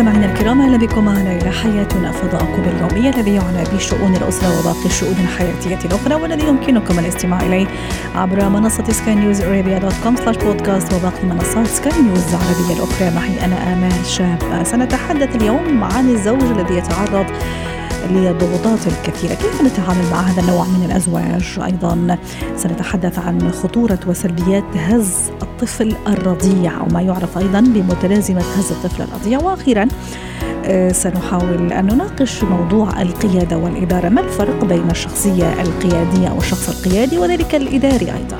مستمعينا الكرام أهلا بكم معنا إلى حياتنا. فضاءكم اليومي الذي يعنى بشؤون الأسرة وباقي الشؤون الحياتية الأخرى والذي يمكنكم الاستماع إليه عبر منصة سكاي نيوز Arabia dot com slash podcast وباقي منصات سكاي نيوز العربية الأخرى. معي أنا آمال شاب. سنتحدث اليوم عن الزوج الذي يتعرض للضغوطات الكثيرة. كيف نتعامل مع هذا النوع من الأزواج؟ أيضا سنتحدث عن خطورة وسلبيات هز الطفل الرضيع وما يعرف أيضا بمتلازمة هز الطفل الرضيع. وأخيرا آه، سنحاول أن نناقش موضوع القيادة والإدارة. ما الفرق بين الشخصية القيادية أو الشخص القيادي وذلك الإداري أيضا؟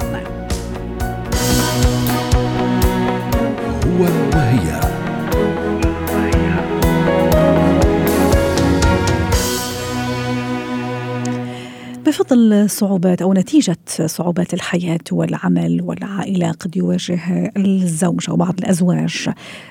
هو وهي بفضل صعوبات أو نتيجة صعوبات الحياة والعمل والعائلة قد يواجه الزوج أو بعض الأزواج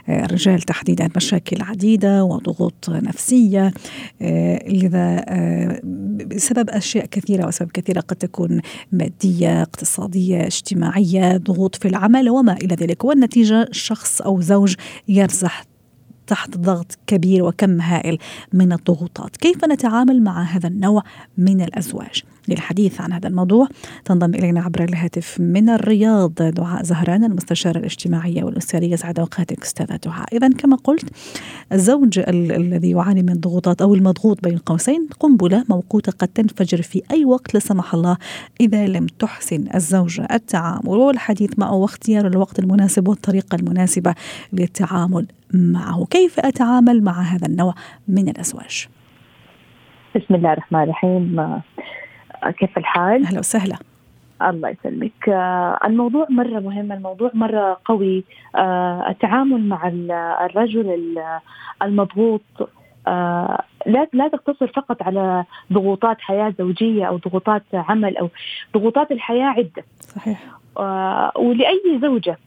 آه، الرجال تحديدا مشاكل عديدة وضغوط نفسية آه، لذا آه، بسبب أشياء كثيرة وأسباب كثيرة قد تكون مادية اقتصادية اجتماعية ضغوط في العمل وما إلى ذلك. والنتيجة شخص أو زوج يرزح تحت ضغط كبير وكم هائل من الضغوطات. كيف نتعامل مع هذا النوع من الأزواج؟ للحديث عن هذا الموضوع. تنضم إلينا عبر الهاتف من الرياض دعاء زهران المستشارة الاجتماعية والأسرية سعد أوقاتك أستاذة دعاء. إذا كما قلت الزوج ال- الذي يعاني من ضغوطات أو المضغوط بين قوسين قنبلة موقوتة قد تنفجر في أي وقت لا سمح الله إذا لم تحسن الزوجة التعامل. والحديث معه واختيار الوقت المناسب والطريقة المناسبة للتعامل معه. كيف أتعامل مع هذا النوع من الأزواج؟ بسم الله الرحمن الرحيم. كيف الحال؟ أهلا وسهلا. الله يسلمك. آه، الموضوع مرة مهم الموضوع مرة قوي. آه، التعامل مع ال- الرجل ال- المضغوط آه، لا لا تقتصر فقط على ضغوطات حياة زوجية أو ضغوطات عمل أو ضغوطات الحياة عدة. صحيح. ولأي زوجة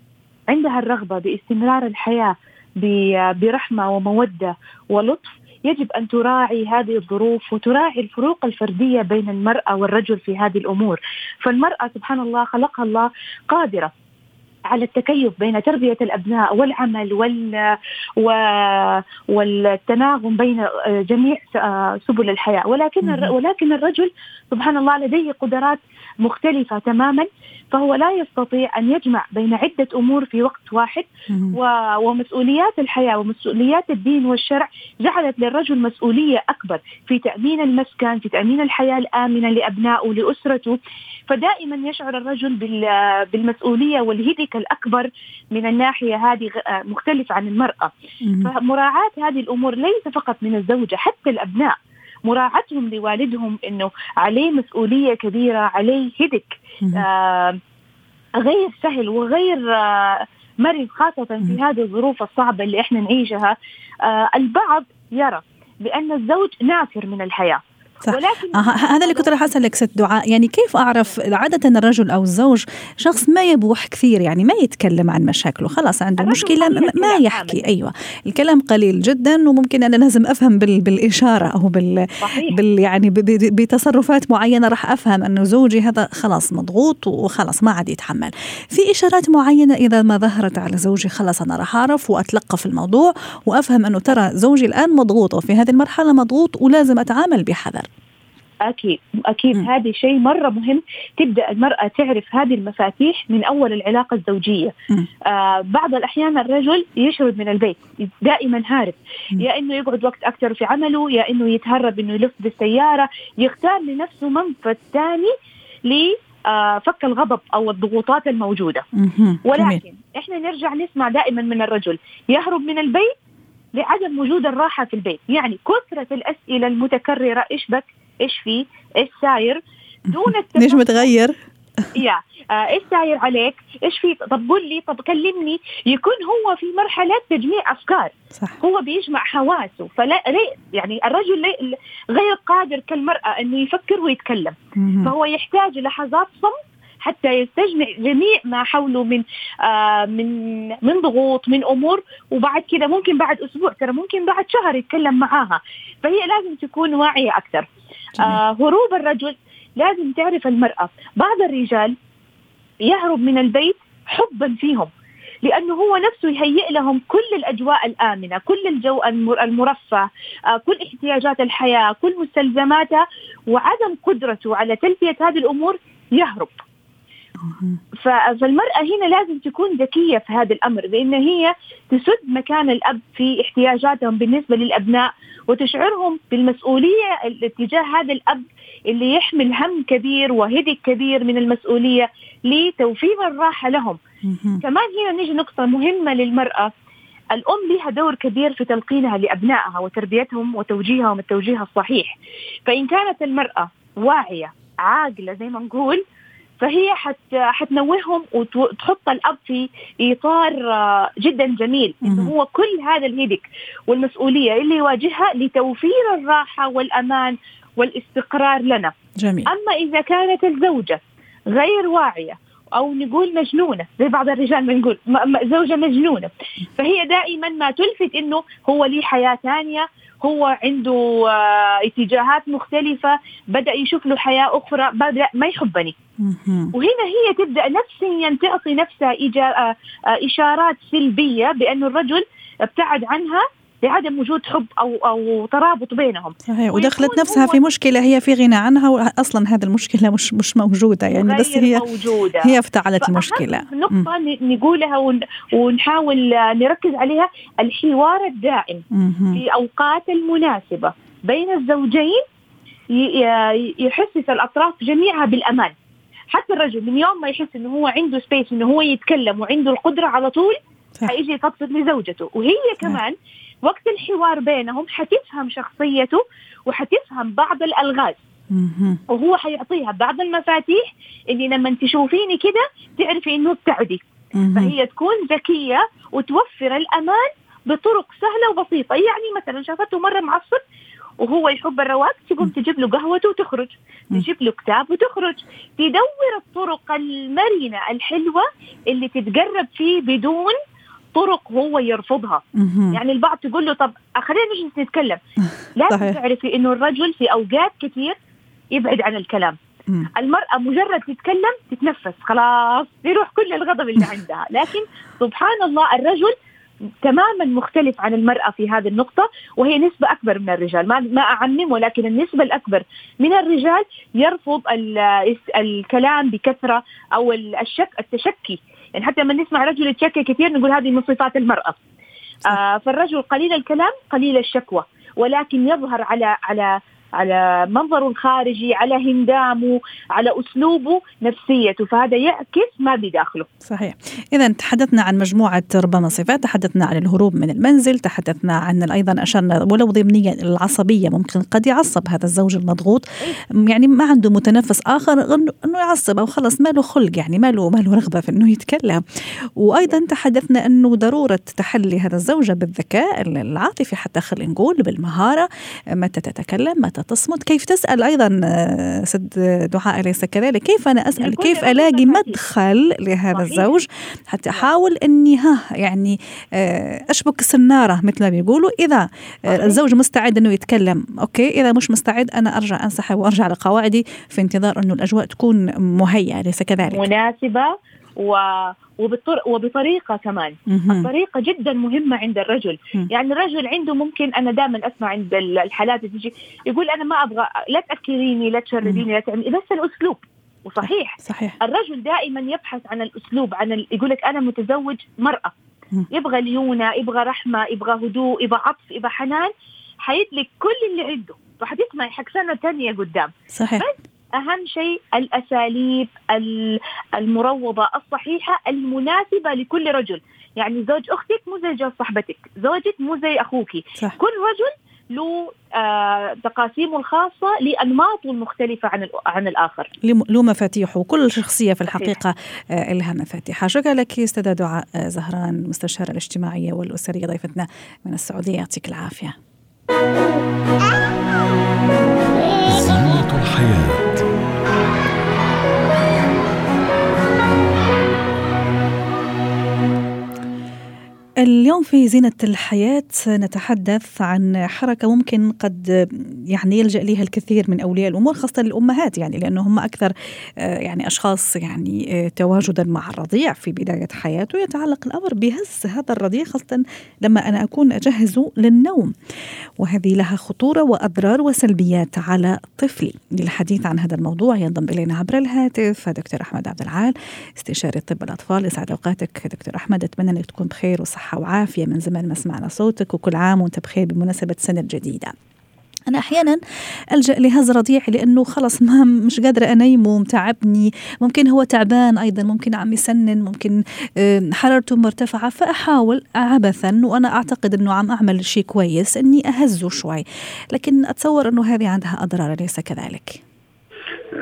عندها الرغبة باستمرار الحياة ب- برحمة ومودة ولطف يجب أن تراعي هذه الظروف وتراعي الفروق الفردية بين المرأة والرجل في هذه الأمور فالمرأة سبحان الله خلقها الله قادرة على التكيف بين تربية الأبناء والعمل وال و... والتناغم بين جميع آه، سبل الحياة ولكن. ولكن الرجل سبحان الله لديه قدرات مختلفة تماما فهو لا يستطيع أن يجمع بين عدة أمور في وقت واحد. ومسؤوليات الحياة ومسؤوليات الدين والشرع جعلت للرجل مسؤولية أكبر في تأمين المسكن في تأمين الحياة الآمنة لأبنائه لأسرته. فدائما يشعر الرجل بال- بالمسؤولية والهدك الأكبر من الناحية هذه مختلف عن المرأة. فمراعاة هذه الأمور ليس فقط من الزوجة حتى الأبناء. مراعاتهم لوالدهم أنه عليه مسؤولية كبيرة عليه هدك. آه، غير سهل وغير آه، مرن خاصة في. هذه الظروف الصعبة اللي إحنا نعيشها آه، البعض يرى بأن الزوج نافر من الحياة صح. ولكن آه هذا اللي كنت راح أسألك ست دعاء. يعني كيف أعرف عادة الرجل أو الزوج شخص ما يبوح كثير يعني ما يتكلم عن مشاكله؟ خلاص عنده مشكلة ما- يحكي. أيوه. الكلام قليل جدا وممكن أنا لازم أفهم بال بالإشارة أو بال صحيح. بال يعني بتصرفات معينة راح أفهم انه زوجي هذا خلاص مضغوط وخلاص ما عاد يتحمل. في إشارات معينة إذا ما ظهرت على زوجي خلاص أنا راح أعرف واتلقف الموضوع وأفهم أنه ترى زوجي الآن مضغوط وفي هذه المرحلة مضغوط ولازم أتعامل بحذر. أكيد مم. هذا شيء مرة مهم تبدأ المرأة تعرف هذه المفاتيح من أول العلاقة الزوجية مم. آه بعض الأحيان الرجل يشرد من البيت دائما هارب. يا إنه يقعد وقت أكثر في عمله يا إنه يتهرب إنه يلف بالسيارة يختار لنفسه منفذ ثاني لفك الغضب أو الضغوطات الموجودة مهم. جميل. ولكن إحنا نرجع نسمع دائما من الرجل يهرب من البيت لعدم وجود الراحة في البيت، يعني كثرة الأسئلة المتكررة إيش بك؟ إيش في؟ إيش ساير؟ دون ليش متغير؟ يا آه إيش ساير عليك؟ إيش في؟ طب قل لي، طب كلمني، يكون هو في مرحلة تجميع أفكار، صح هو بيجمع حواسه، فلا يعني الرجل لي غير قادر كالمرأة إنه يفكر ويتكلم، مهم. فهو يحتاج لحظات صمت حتى يستجمع جميع ما حوله من آه من من ضغوط من أمور وبعد كده ممكن بعد أسبوع ترى ممكن بعد شهر يتكلم معاها فهي لازم تكون واعية أكثر آه هروب الرجل. لازم تعرف المرأة. بعض الرجال يهرب من البيت حبا فيهم لأنه هو نفسه يهيئ لهم كل الأجواء الآمنة، كل الجو المرفه، آه، كل احتياجات الحياة، كل مستلزماتها وعدم قدرته على تلبية هذه الأمور يهرب. فالمرأة هنا لازم تكون ذكية في هذا الأمر بأن هي تسد مكان الأب في احتياجاتهم بالنسبة للأبناء وتشعرهم بالمسؤولية تجاه هذا الأب اللي يحمل هم كبير وهدك كبير من المسؤولية لتوفير الراحة لهم. كمان هنا نيجي نقطة مهمة للمرأة. الأم لها دور كبير في تلقينها لأبنائها وتربيتهم وتوجيههم التوجيه الصحيح. فإن كانت المرأة واعية عاقلة زي ما نقول فهي حت حتنوههم وتحط الأب في إطار آه، جدا جميل إنه هو كل هذا الهدك والمسؤولية اللي يواجهها لتوفير الراحة والأمان والاستقرار لنا جميل. أما إذا كانت الزوجة غير واعية أو نقول مجنونة زي بعض الرجال ما نقول زوجة مجنونة. فهي دائما ما تلفت إنه هو لي حياة ثانية هو عنده آه، اتجاهات مختلفة بدأ يشوف له حياة أخرى بدأ ما يحبني. وهنا هي تبدأ نفسيا تعطي نفسها آه، آه، إشارات سلبية بأنه الرجل ابتعد عنها لعدم وجود حب أو أو ترابط بينهم. صحيح. ودخلت نفسها في مشكلة هي في غنى عنها واصلا هذه المشكلة مش مش موجودة يعني بس هي موجودة. هي افتعلت المشكلة. نقطة نقولها ونحاول نركز عليها الحوار الدائم في أوقات المناسبة بين الزوجين يحسس الأطراف جميعها بالأمان. حتى الرجل من يوم ما يحس إنه هو عنده سبيس إنه هو يتكلم وعنده القدرة على طول حيجي يفضفض لزوجته. وهي كمان وقت الحوار بينهم حتفهم شخصيته وحتفهم بعض الألغاز. وهو حيعطيها بعض المفاتيح اللي لما تشوفيني كده تعرفي إنه ابتعدي فهي تكون ذكية وتوفر الأمان بطرق سهلة وبسيطة. يعني مثلا شافته مرة معصب وهو يحب الرواق تقوم تجيب له قهوته وتخرج. تجيب له كتاب وتخرج. تدور الطرق المرنة الحلوة اللي تتقرب فيه بدون طرق هو يرفضها. يعني البعض تقول له طب خلينا نجلس نتكلم. لازم تعرفي إنه الرجل في أوقات كثير يبعد عن الكلام. المرأة مجرد تتكلم تتنفس خلاص يروح كل الغضب اللي عندها. لكن سبحان الله الرجل تماما مختلف عن المرأة في هذه النقطة وهي نسبة أكبر من الرجال. ما, ما أعمم ولكن النسبة الأكبر من الرجال يرفض الكلام بكثرة أو الشك التشكي. يعني حتى لما نسمع رجل يتشكى كثير نقول هذه من صفات المرأة. آه فالرجل قليل الكلام قليل الشكوى ولكن يظهر على على على منظره الخارجي على هندامه على أسلوبه نفسيته. فهذا يعكس ما بداخله صحيح. إذا تحدثنا عن مجموعة ربما صفات تحدثنا عن الهروب من المنزل تحدثنا عن أيضا أشرنا ولو ضمنيا العصبية ممكن قد يعصب هذا الزوج المضغوط. يعني ما عنده متنفس آخر أنه يعصب أو خلص ما له خلق يعني ما له ما له رغبة في أنه يتكلم. وأيضا تحدثنا أنه ضرورة تحلي هذا الزوجة بالذكاء العاطفي حتى خلينا نقول بالمهارة متى تتكلم متى تصمت كيف تسأل أيضا آه، سد دعاء أليس كذلك؟ كيف أنا أسأل؟ كيف ألاقي مدخل لهذا الزوج؟ حتى أحاول أني ها يعني آه، أشبك السنارة مثل ما بيقولوا. إذا آه، الزوج مستعد أنه يتكلم أوكي. إذا مش مستعد أنا أرجع أنسحب وأرجع لقواعدي في انتظار أنه الأجواء تكون مهيئة أليس كذلك؟ مناسبة. وبطر... وبطريقة كمان. الطريقة جدا مهمة عند الرجل. يعني الرجل عنده ممكن أنا دائما أسمع عند الحالات اللي تجي يقول أنا ما أبغى لا تأكليني لا تشرديني لا تعملي بس الأسلوب. وصحيح. صحيح. الرجل دائما يبحث عن الأسلوب عن ال... يقول لك أنا متزوج مرأة. يبغى ليونة يبغى رحمة يبغى هدوء يبغى عطف يبغى حنان. حيدلك كل اللي عنده. وحتسمعي حق سنة ثانية قدام. صحيح. بس أهم شيء الأساليب المروضة الصحيحة المناسبة لكل رجل. يعني زوج أختك مو زي زوج صاحبتك. زوجك مو زي أخوك. صح. كل رجل له آه تقاسيمه الخاصة لأنماطه المختلفة عن عن الآخر. له مفاتيحه. وكل شخصية في الحقيقة آه لها مفاتيحها. شكرا لك أستاذة دعاء آه، زهران مستشارة الاجتماعية والأسرية ضيفتنا من السعودية. يعطيك العافية. زينة الحياة. اليوم في زينة الحياة نتحدث عن حركة ممكن قد يعني يلجأ لها الكثير من أولياء الأمور خاصة الأمهات يعني لأنه هم أكثر آه، يعني أشخاص يعني آه، تواجدا مع الرضيع في بداية حياته. يتعلق الأمر بهز هذا الرضيع خاصة لما أنا أكون أجهزه للنوم. وهذه لها خطورة وأضرار وسلبيات على طفلي. للحديث عن هذا الموضوع ينضم إلينا عبر الهاتف دكتور أحمد عبد العال استشاري طب الأطفال. يسعد أوقاتك دكتور أحمد أتمنى أنك تكون بخير وصحة وعافية من زمان ما سمعنا صوتك وكل عام وأنت بخير بمناسبة السنة الجديدة أنا أحيانا ألجأ لهز رضيعي لأنه خلص ما مش قادرة أنيمه متعبني ممكن هو تعبان أيضا ممكن عم يسنن ممكن حرارته مرتفعة فأحاول عبثا وأنا أعتقد أنه عم أعمل شيء كويس أني أهزه شوي. لكن أتصور أنه هذه عندها أضرار أليس كذلك؟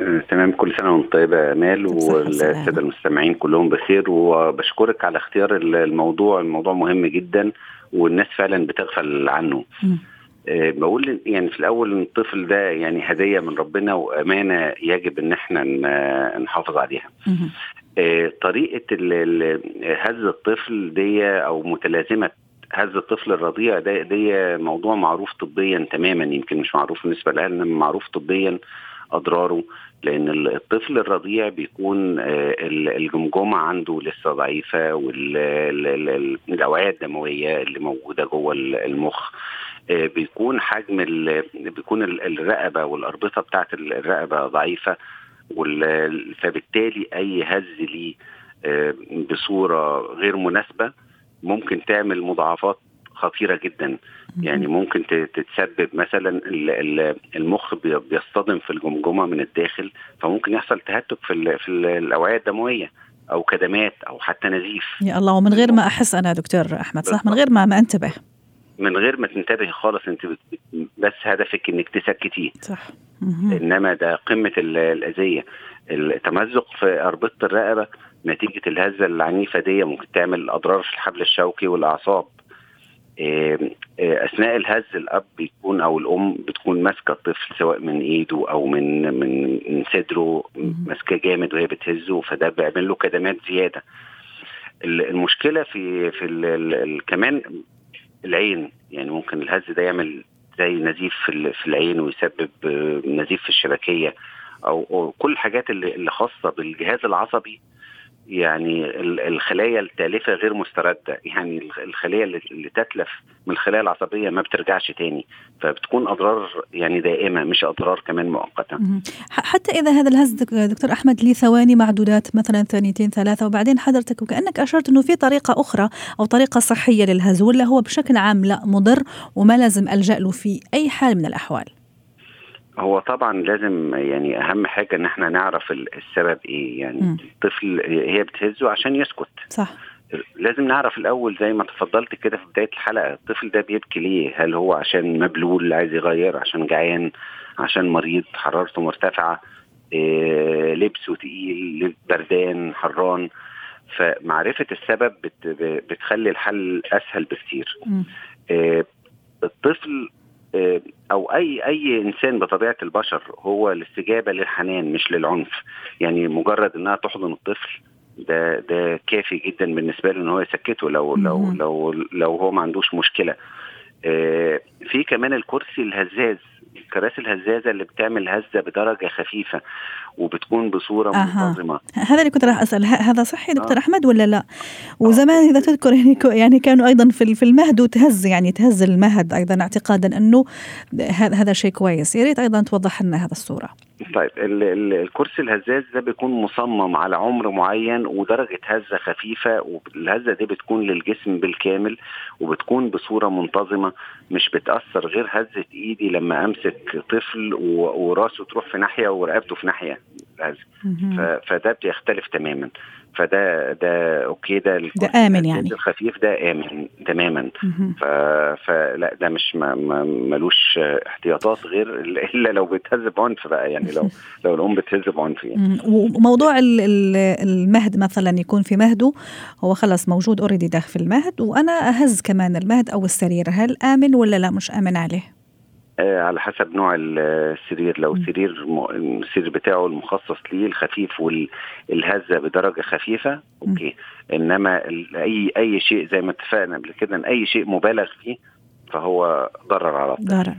آه، تمام كل سنة وأنت طيبة يا امال والسادة المستمعين كلهم بخير وبشكرك على اختيار الموضوع. الموضوع مهم جدا والناس فعلا بتغفل عنه. أه بقول يعني في الأول إن الطفل ده يعني هدية من ربنا وأمانة يجب إن إحنا نحافظ عليها. أه طريقة هز الطفل دي أو متلازمة هز الطفل الرضيع ده دي موضوع معروف طبيا تماما يمكن مش معروف بالنسبة انما معروف طبيا. أضراره لأن الطفل الرضيع بيكون الجمجمة عنده لسه ضعيفة والاوعيه الدموية اللي موجودة جوه المخ بيكون حجم بيكون الرقبة والأربطة بتاعت الرقبة ضعيفة فبالتالي أي هز ليه بصورة غير مناسبة ممكن تعمل مضاعفات خطيرة جدا. يعني ممكن تتسبب مثلا المخ بيصطدم في الجمجمة من الداخل فممكن يحصل تهتك في في الأوعية الدموية أو كدمات أو حتى نزيف. يا الله ومن غير ما أحس أنا دكتور أحمد صح؟ من غير ما ما أنتبه. من غير ما تنتبهي خالص أنت بس هدفك إنك تسكتيه صح. إنما ده قمة الأذية. التمزق في أربطة الرقبة نتيجة الهزة العنيفة دي ممكن تعمل أضرار في الحبل الشوكي والأعصاب. أثناء الهز الأب بيكون أو الأم بتكون ماسكة الطفل سواء من إيده أو من من من صدره ماسكاه جامد وهي بتهزه فده بيعمل له كدمات زيادة. المشكلة في في ال ال كمان العين يعني ممكن الهز ده يعمل زي نزيف في, في العين ويسبب نزيف في الشبكية أو, أو كل الحاجات اللي خاصة بالجهاز العصبي يعني الخلايا التالفة غير مستردة. يعني الخليه اللي تتلف من الخلايا العصبية ما بترجعش تاني. فبتكون أضرار يعني دائمة مش أضرار كمان مؤقته حتى إذا هذا الهز دكتور أحمد لي ثواني معدودات مثلا ثانيتين ثلاثة وبعدين حضرتك وكأنك أشرت إنه في طريقة أخرى أو طريقة صحية للهز ولا هو بشكل عام لا مضر وما لازم ألجأ له في أي حال من الأحوال. هو طبعا لازم يعني أهم حاجة إن إحنا نعرف السبب إيه. يعني م. الطفل هي بتهزه عشان يسكت. صح. لازم نعرف الأول زي ما تفضلت كده في بداية الحلقة الطفل ده بيبكي ليه؟ هل هو عشان مبلول عايز يغير عشان جعان عشان مريض حرارته مرتفعة إيه لبسه تقيل بردان حران. فمعرفة السبب بت بتخلي الحل أسهل بكتير. إيه الطفل أو اي أي إنسان بطبيعة البشر هو الاستجابة للحنان مش للعنف. يعني مجرد إنها تحضن الطفل ده ده كافي جدا بالنسبة له إن هو يسكته لو لو لو لو هو ما عندوش مشكلة. في كمان الكرسي الهزاز. الكراسي الهزازة اللي بتعمل هزة بدرجة خفيفة وبتكون بصورة أه. منتظمة هذا اللي كنت راح أسأل هذا صحي دكتور آه. أحمد ولا لا؟ وزمان إذا تذكر يعني يعني كانوا أيضا في في المهد وتهز يعني تهز المهد أيضا اعتقادا أنه هذا شيء كويس يا ريت أيضا توضح لنا هذا الصورة. طيب ال ال الكرسي الهزاز ده بيكون مصمم على عمر معين ودرجة هزة خفيفة والهزة دي بتكون للجسم بالكامل وبتكون بصورة منتظمة مش بتأثر غير هزة إيدي لما أمسك طفل وراسه تروح في ناحية ورقبته في ناحية. فده بيختلف تماما. فده ده أوكي ده ده آمن يعني. الخفيف ده آمن تماما. ف... فلا ده مش ما... ما... ملوش احتياطات غير إلا لو بتهز بعنف بقى يعني لو لو الأم بتهز بعنف يعني. وموضوع المهد مثلا يكون في مهده هو خلص موجود already في المهد وأنا أهز كمان المهد أو السرير هل آمن ولا لا؟ مش آمن عليه؟ على حسب نوع السرير. لو سرير السرير بتاعه المخصص ليه الخفيف والهزه بدرجة خفيفة okay. إنما اي أي شيء زي ما اتفقنا قبل كده إن أي شيء مبالغ فيه فهو ضرر على الطفل ضرر.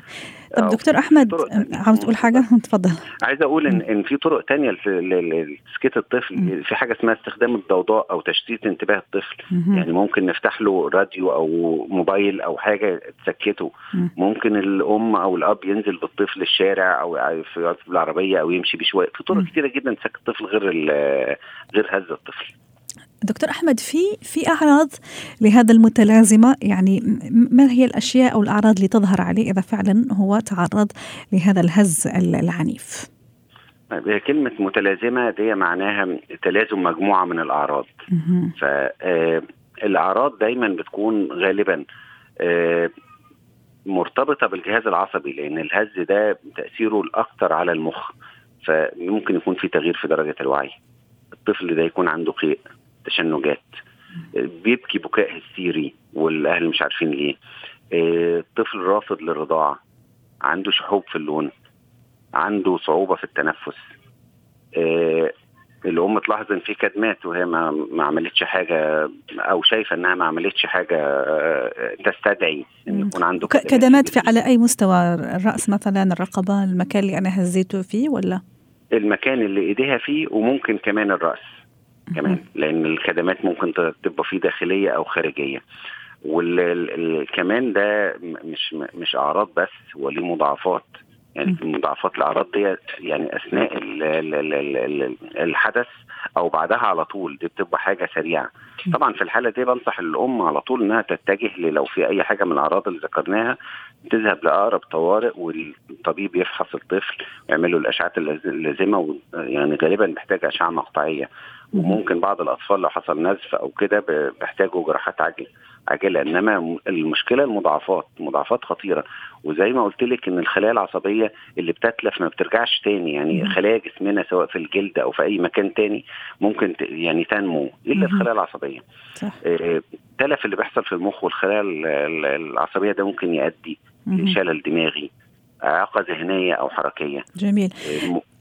طب دكتور أحمد عاوز تقول حاجة؟ تفضل عايز أقول إن إن في طرق تانية لتسكيت الطفل. في حاجة اسمها استخدام الضوضاء أو تشتيت انتباه الطفل. يعني ممكن نفتح له راديو أو موبايل أو حاجة تسكته. ممكن الأم أو الأب ينزل بالطفل الشارع أو في العربية أو يمشي بيه شوية في طرق كتيرة جدا تسكت الطفل غير غير هز الطفل. دكتور أحمد في في أعراض لهذا المتلازمة؟ يعني ما هي الأشياء أو الأعراض اللي تظهر عليه إذا فعلا هو تعرض لهذا الهز العنيف؟ طيب، كلمة متلازمة دي معناها تلازم مجموعة من الأعراض. فالأعراض دايما بتكون غالبا مرتبطة بالجهاز العصبي لأن الهز ده تأثيره الأكثر على المخ فممكن يكون في تغيير في درجة الوعي. الطفل ده يكون عنده قيء تشنجات. بيبكي بكاء هستيري والأهل مش عارفين ليه. الطفل رافض للرضاعة. عنده شحوب في اللون. عنده صعوبة في التنفس. الأم تلاحظ إن في كدمات وهي ما, ما عملتش حاجة أو شايفة إنها ما عملتش حاجة تستدعي إن يكون عنده كدمات في على أي مستوى؟ الرأس مثلا الرقبة المكان اللي أنا هزيته فيه ولا؟ المكان اللي إيديها فيه وممكن كمان الرأس. كمان لأن الخدمات ممكن تبقى فيه داخلية أو خارجية. وكمان ده مش مش أعراض بس هو ليه مضاعفات. يعني مضاعفات الأعراض دي يعني أثناء الحدث أو بعدها على طول دي بتبقى حاجة سريعة. طبعا في الحالة دي بنصح الأم على طول إنها تتجه لو في أي حاجة من الأعراض اللي ذكرناها تذهب لأقرب طوارئ والطبيب يفحص الطفل ويعمل له الاشعات اللازمه يعني غالبا بيحتاج أشعة مقطعية. وممكن بعض الأطفال لو حصل نزف أو كده بيحتاجوا جراحات عاجله عاجلة إنما المشكلة المضاعفات مضاعفات خطيرة. وزي ما قلت لك إن الخلايا العصبية اللي بتتلف ما بترجعش تاني يعني خلايا جسمنا سواء في الجلد أو في أي مكان تاني ممكن يعني تنمو إلا الخلايا العصبية. التلف اللي بيحصل في المخ والخلايا العصبية ده ممكن يؤدي لشلل دماغي اعاقه ذهنية أو حركية. جميل.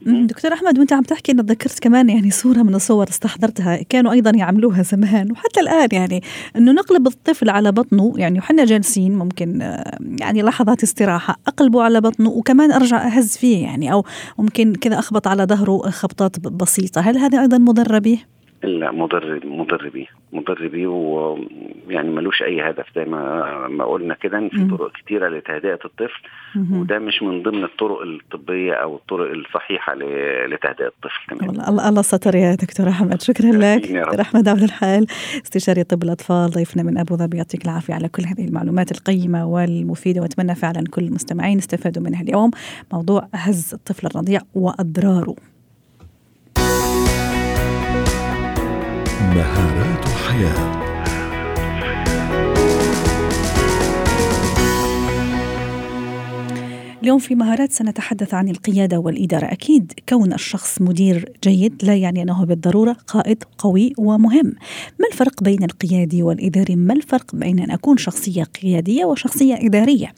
دكتور أحمد وأنت عم تحكي أنا تذكرت كمان يعني صورة من الصور استحضرتها كانوا أيضا يعملوها زمان وحتى الآن يعني إنه نقلب الطفل على بطنه يعني وحنا جالسين ممكن يعني لحظات استراحة أقلبه على بطنه وكمان أرجع أهز فيه يعني أو ممكن كذا أخبط على ظهره خبطات بسيطة. هل هذا أيضا مضر به؟ لا مضر مضر بيه مضر بيه ويعني ملوش أي هدف. زي ما ما قلنا كده في طرق كتيرة لتهدئة الطفل وده مش من ضمن الطرق الطبية أو الطرق الصحيحة لتهدئة الطفل كمان. الله الله ستر يا دكتور أحمد. شكرا لك. دكتور أحمد عبد الحال استشاري طب الأطفال ضيفنا من أبو ظبي. يعطيك العافية على كل هذه المعلومات القيمة والمفيدة وأتمنى فعلا كل المستمعين استفادوا منها اليوم. موضوع هز الطفل الرضيع وأضراره. مهارات حياة. اليوم في مهارات سنتحدث عن القيادة والإدارة. أكيد كون الشخص مدير جيد لا يعني أنه بالضرورة قائد قوي ومهم. ما الفرق بين القيادي والإداري؟ ما الفرق بين أن أكون شخصية قيادية وشخصية إدارية؟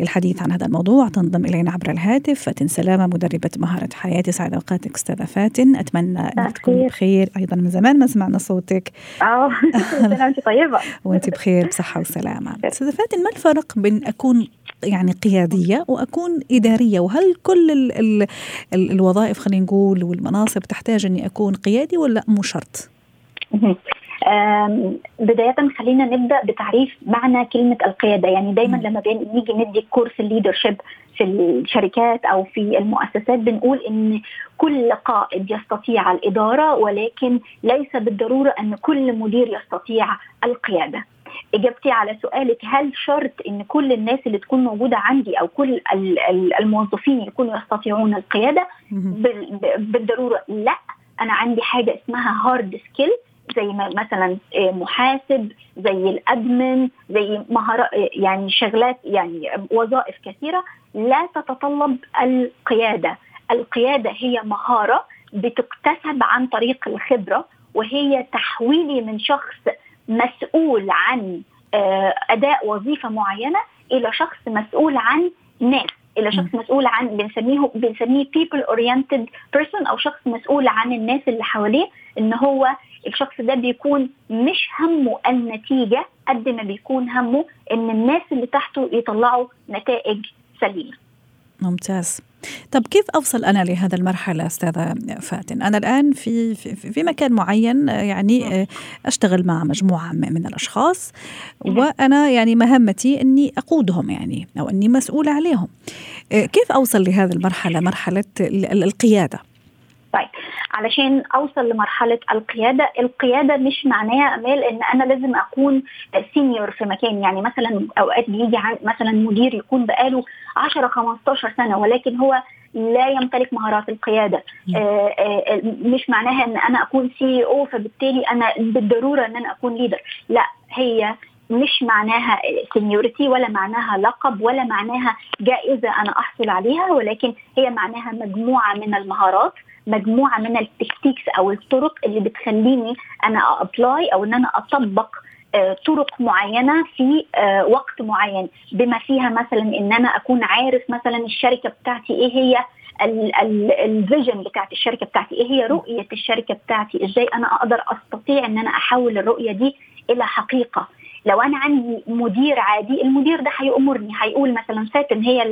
للحديث عن هذا الموضوع تنضم إلينا عبر الهاتف فاتن سلامة مدربة مهارة حياة. سعد أوقاتك أستاذة فاتن. أتمنى أن تكوني بخير. أيضا من زمان ما سمعنا صوتك. آه. انت طيبة. وأنت بخير بصحة وسلامة. أستاذة فاتن ما الفرق بين أكون يعني قيادية وأكون إدارية. وهل كل ال ال ال الوظائف خلينا نقول والمناصب تحتاج إني أكون قيادي ولا مو شرط؟ بداية خلينا نبدأ بتعريف معنى كلمة القيادة. يعني دايما لما بنيجي ندي كورس الليدرشيب في الشركات أو في المؤسسات بنقول إن كل قائد يستطيع الإدارة ولكن ليس بالضرورة أن كل مدير يستطيع القيادة. إجابتي على سؤالك هل شرط إن كل الناس اللي تكون موجودة عندي أو كل الموظفين يكونوا يستطيعون القيادة؟ بالضرورة لأ أنا عندي حاجة اسمها hard skill زي مثلا محاسب زي ال admin زي مهارات يعني شغلات يعني وظائف كثيرة لا تتطلب القيادة. القيادة هي مهارة بتكتسب عن طريق الخبرة وهي تحويلي من شخص مسؤول عن أداء وظيفة معينة إلى شخص مسؤول عن ناس إلى شخص مسؤول عن بنسميه بنسميه people oriented person أو شخص مسؤول عن الناس اللي حواليه إن هو الشخص ده بيكون مش همه النتيجة قد ما بيكون همه إن الناس اللي تحته يطلعوا نتائج سليمة. ممتاز. طب كيف أوصل أنا لهذا المرحلة أستاذة فاتن؟ أنا الآن في في, في مكان معين يعني أشتغل مع مجموعة من الأشخاص وأنا يعني مهمتي إني أقودهم يعني أو إني مسؤوله عليهم. كيف أوصل لهذه المرحلة مرحلة القيادة؟ طيب. علشان أوصل لمرحلة القيادة، القيادة مش معناها أمال إن أنا لازم أكون senior في مكان. يعني مثلا أوقات بيجي مثلا مدير يكون بقاله 10 15 سنة ولكن هو لا يمتلك مهارات القيادة. آآ آآ مش معناها إن أنا أكون CEO فبالتالي أنا بالضرورة إن أنا أكون leader لا هي مش معناها seniority ولا معناها لقب ولا معناها جائزة أنا أحصل عليها ولكن هي معناها مجموعة من المهارات. مجموعة من ال tactics أو الطرق اللي بتخليني أنا apply أو إن أنا أطبق طرق معينة في وقت معين. بما فيها مثلا إن أنا أكون عارف مثلا الشركة بتاعتي إيه هي ال vision بتاعت الشركة بتاعتي إيه هي رؤية الشركة بتاعتي إزاي أنا أقدر أستطيع إن أنا أحول الرؤية دي إلى حقيقة. لو أنا عندي مدير عادي المدير ده هيأمرني هيقول مثلا فاتن هي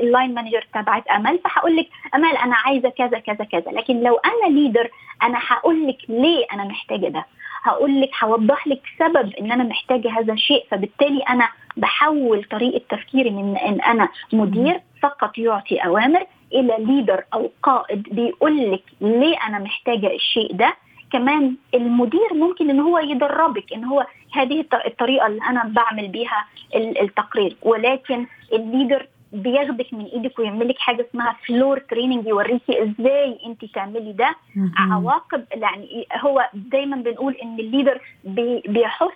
ال line manager تبعت أمل فهقول لك أمل أنا عايزة كذا كذا كذا. لكن لو أنا leader أنا هقول لك ليه أنا محتاجة ده. هقول لك هوضح لك سبب إن أنا محتاجة هذا الشيء. فبالتالي أنا بحول طريقة تفكيري من إن أنا مدير فقط يعطي أوامر إلى leader أو قائد بيقول لك ليه أنا محتاجة الشيء ده. كمان المدير ممكن إن هو يدربك إن هو هذه الطريقة اللي أنا بعمل بيها التقرير. ولكن ال leader بياخدك من إيدك ويعمل لك حاجة اسمها floor training يوريكي إزاي أنت تعملي ده. عواقب يعني هو دايما بنقول إن ال leader بي بيحث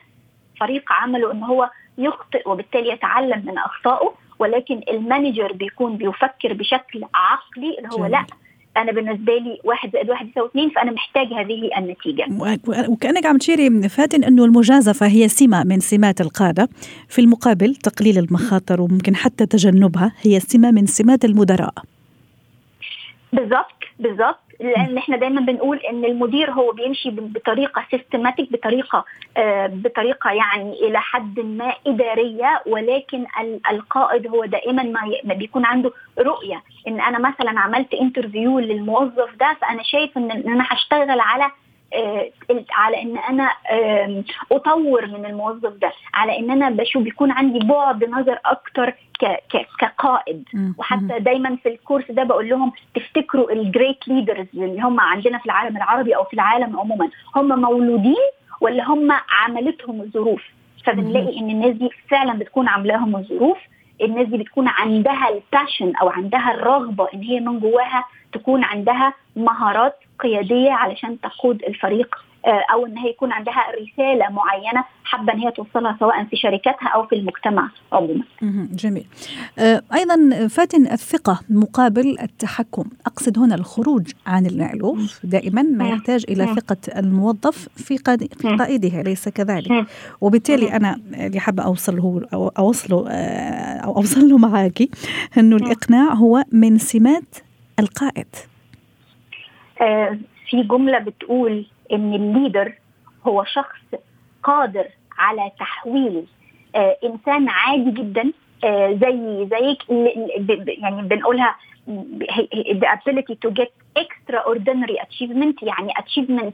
فريق عمله إن هو يخطئ وبالتالي يتعلم من أخطائه. ولكن ال manager بيكون بيفكر بشكل عقلي اللي هو لأ أنا بالنسبة لي واحد زائد واحد يساوي اثنين فأنا محتاج هذه النتيجة. وكأنك عم تشيري فاتن إنه المجازفة هي سمة من سمات القادة، في المقابل تقليل المخاطر وممكن حتى تجنبها هي سمة من سمات المدراء. بالضبط بالضبط لأن إحنا دايما بنقول إن المدير هو بيمشي بطريقة systematic بطريقة آه بطريقة يعني إلى حد ما إدارية ولكن القائد هو دائما ما بيكون عنده رؤية. إن أنا مثلا عملت interview للموظف ده فأنا شايف إن أنا هشتغل على على إن أنا آه أطور من الموظف ده على إن أنا بشوف بيكون عندي بعد نظر أكتر كقائد. وحتى دايما في ال course ده بقول لهم تفتكروا ال great leaders اللي هم عندنا في العالم العربي أو في العالم عموما هم مولودين ولا هم عملتهم الظروف؟ فبنلاقي إن الناس دي فعلا بتكون عاملاهم الظروف. الناس دي بتكون عندها الباشن أو عندها الرغبة إن هي من جواها تكون عندها مهارات قيادية علشان تقود الفريق أو إن هي يكون عندها رسالة معينة حابة إن هي توصلها سواء في شركاتها أو في المجتمع عموما. جميل. أيضا فاتن الثقة مقابل التحكم، أقصد هنا الخروج عن المألوف. دائما ما يحتاج إلى ثقة الموظف في قائده ليس كذلك. وبالتالي أنا اللي حابة أوصله أو أوصله أو اوصل له معك انه الإقناع هو من سمات القائد. في جملة بتقول إن الليدر هو شخص قادر على تحويل آه إنسان عادي جدا آه زي زيك يعني بنقولها the ability to get extraordinary achievement يعني achievement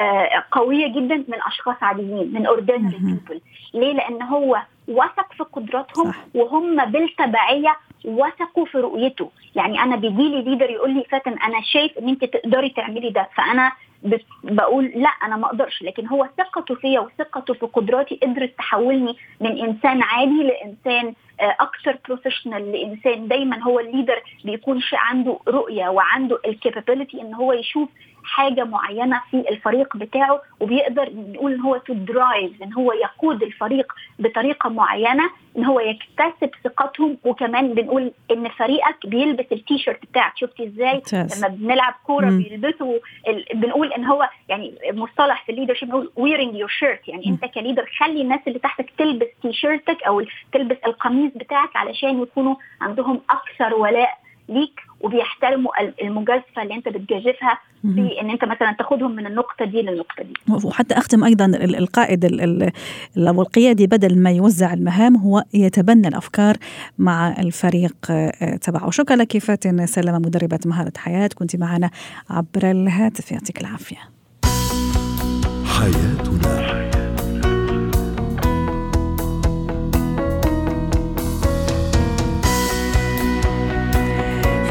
آه قوية جدا من أشخاص عاديين من ordinary people ليه؟ لأن هو وثق في قدراتهم صح. وهم بالتبعية وثقوا في رؤيته يعني أنا بيجي لي leader يقول لي فاتن أنا شايف إن أنت تقدري تعملي ده فأنا بقول لا أنا ما أقدرش. لكن هو ثقته فيا وثقته في قدراتي قدرت تحولني من إنسان عادي لإنسان أكثر professional لإنسان دايما هو ال leader بيكون عنده رؤية وعنده ال capability إن هو يشوف حاجة معينة في الفريق بتاعه وبيقدر نقول إن هو to drive إن هو يقود الفريق بطريقة معينة إن هو يكتسب ثقتهم. وكمان بنقول إن فريقك بيلبس التيشيرت بتاعك. شفتي إزاي؟ لما بنلعب كورة بيلبسوا ال... بنقول بنقول ان هو يعني مصطلح في ال leadership بنقول wearing your shirt يعني انت ك leader خلي الناس اللي تحتك تلبس تي شيرتك أو تلبس القميص بتاعك علشان يكونوا عندهم أكثر ولاء ليك وبيحترموا المجازفة اللي أنت بتجازفها في إن أنت مثلا تاخدهم من النقطة دي للنقطة دي. وحتى أختم أيضا القائد أو القيادي بدل ما يوزع المهام هو يتبنى الأفكار مع الفريق آه، تبعه. شكرا لك فاتن سلمة مدربة مهارة حياة. كنت معنا عبر الهاتف. يعطيك العافية. حياتنا